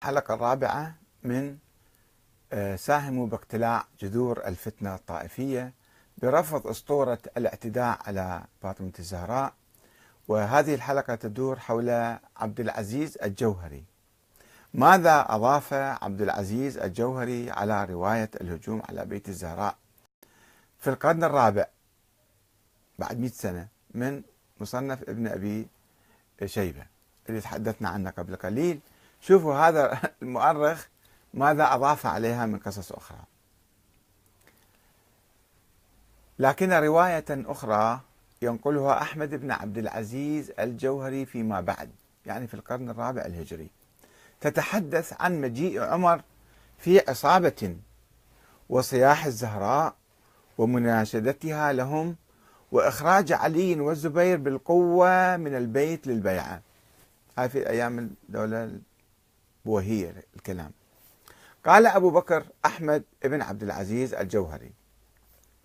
الحلقة الرابعة من آه، ساهموا باقتلاع جذور الفتنة الطائفية برفض أسطورة الاعتداء على فاطمة الزهراء. وهذه الحلقة تدور حول عبد العزيز الجوهري. ماذا أضاف عبد العزيز الجوهري على رواية الهجوم على بيت الزهراء؟ في القرن الرابع بعد مئة سنة من مصنف ابن أبي شيبة اللي تحدثنا عنه قبل قليل. شوفوا هذا المؤرخ ماذا أضاف عليها من قصص أخرى. لكن رواية أخرى ينقلها أحمد بن عبد العزيز الجوهري فيما بعد يعني في القرن الرابع الهجري. تتحدث عن مجيء عمر في عصابة وصياح الزهراء ومناشدتها لهم وإخراج علي والزبير بالقوة من البيت للبيعة. هاي في أيام الدولة البوهية الكلام. قال أبو بكر أحمد بن عبد العزيز الجوهري.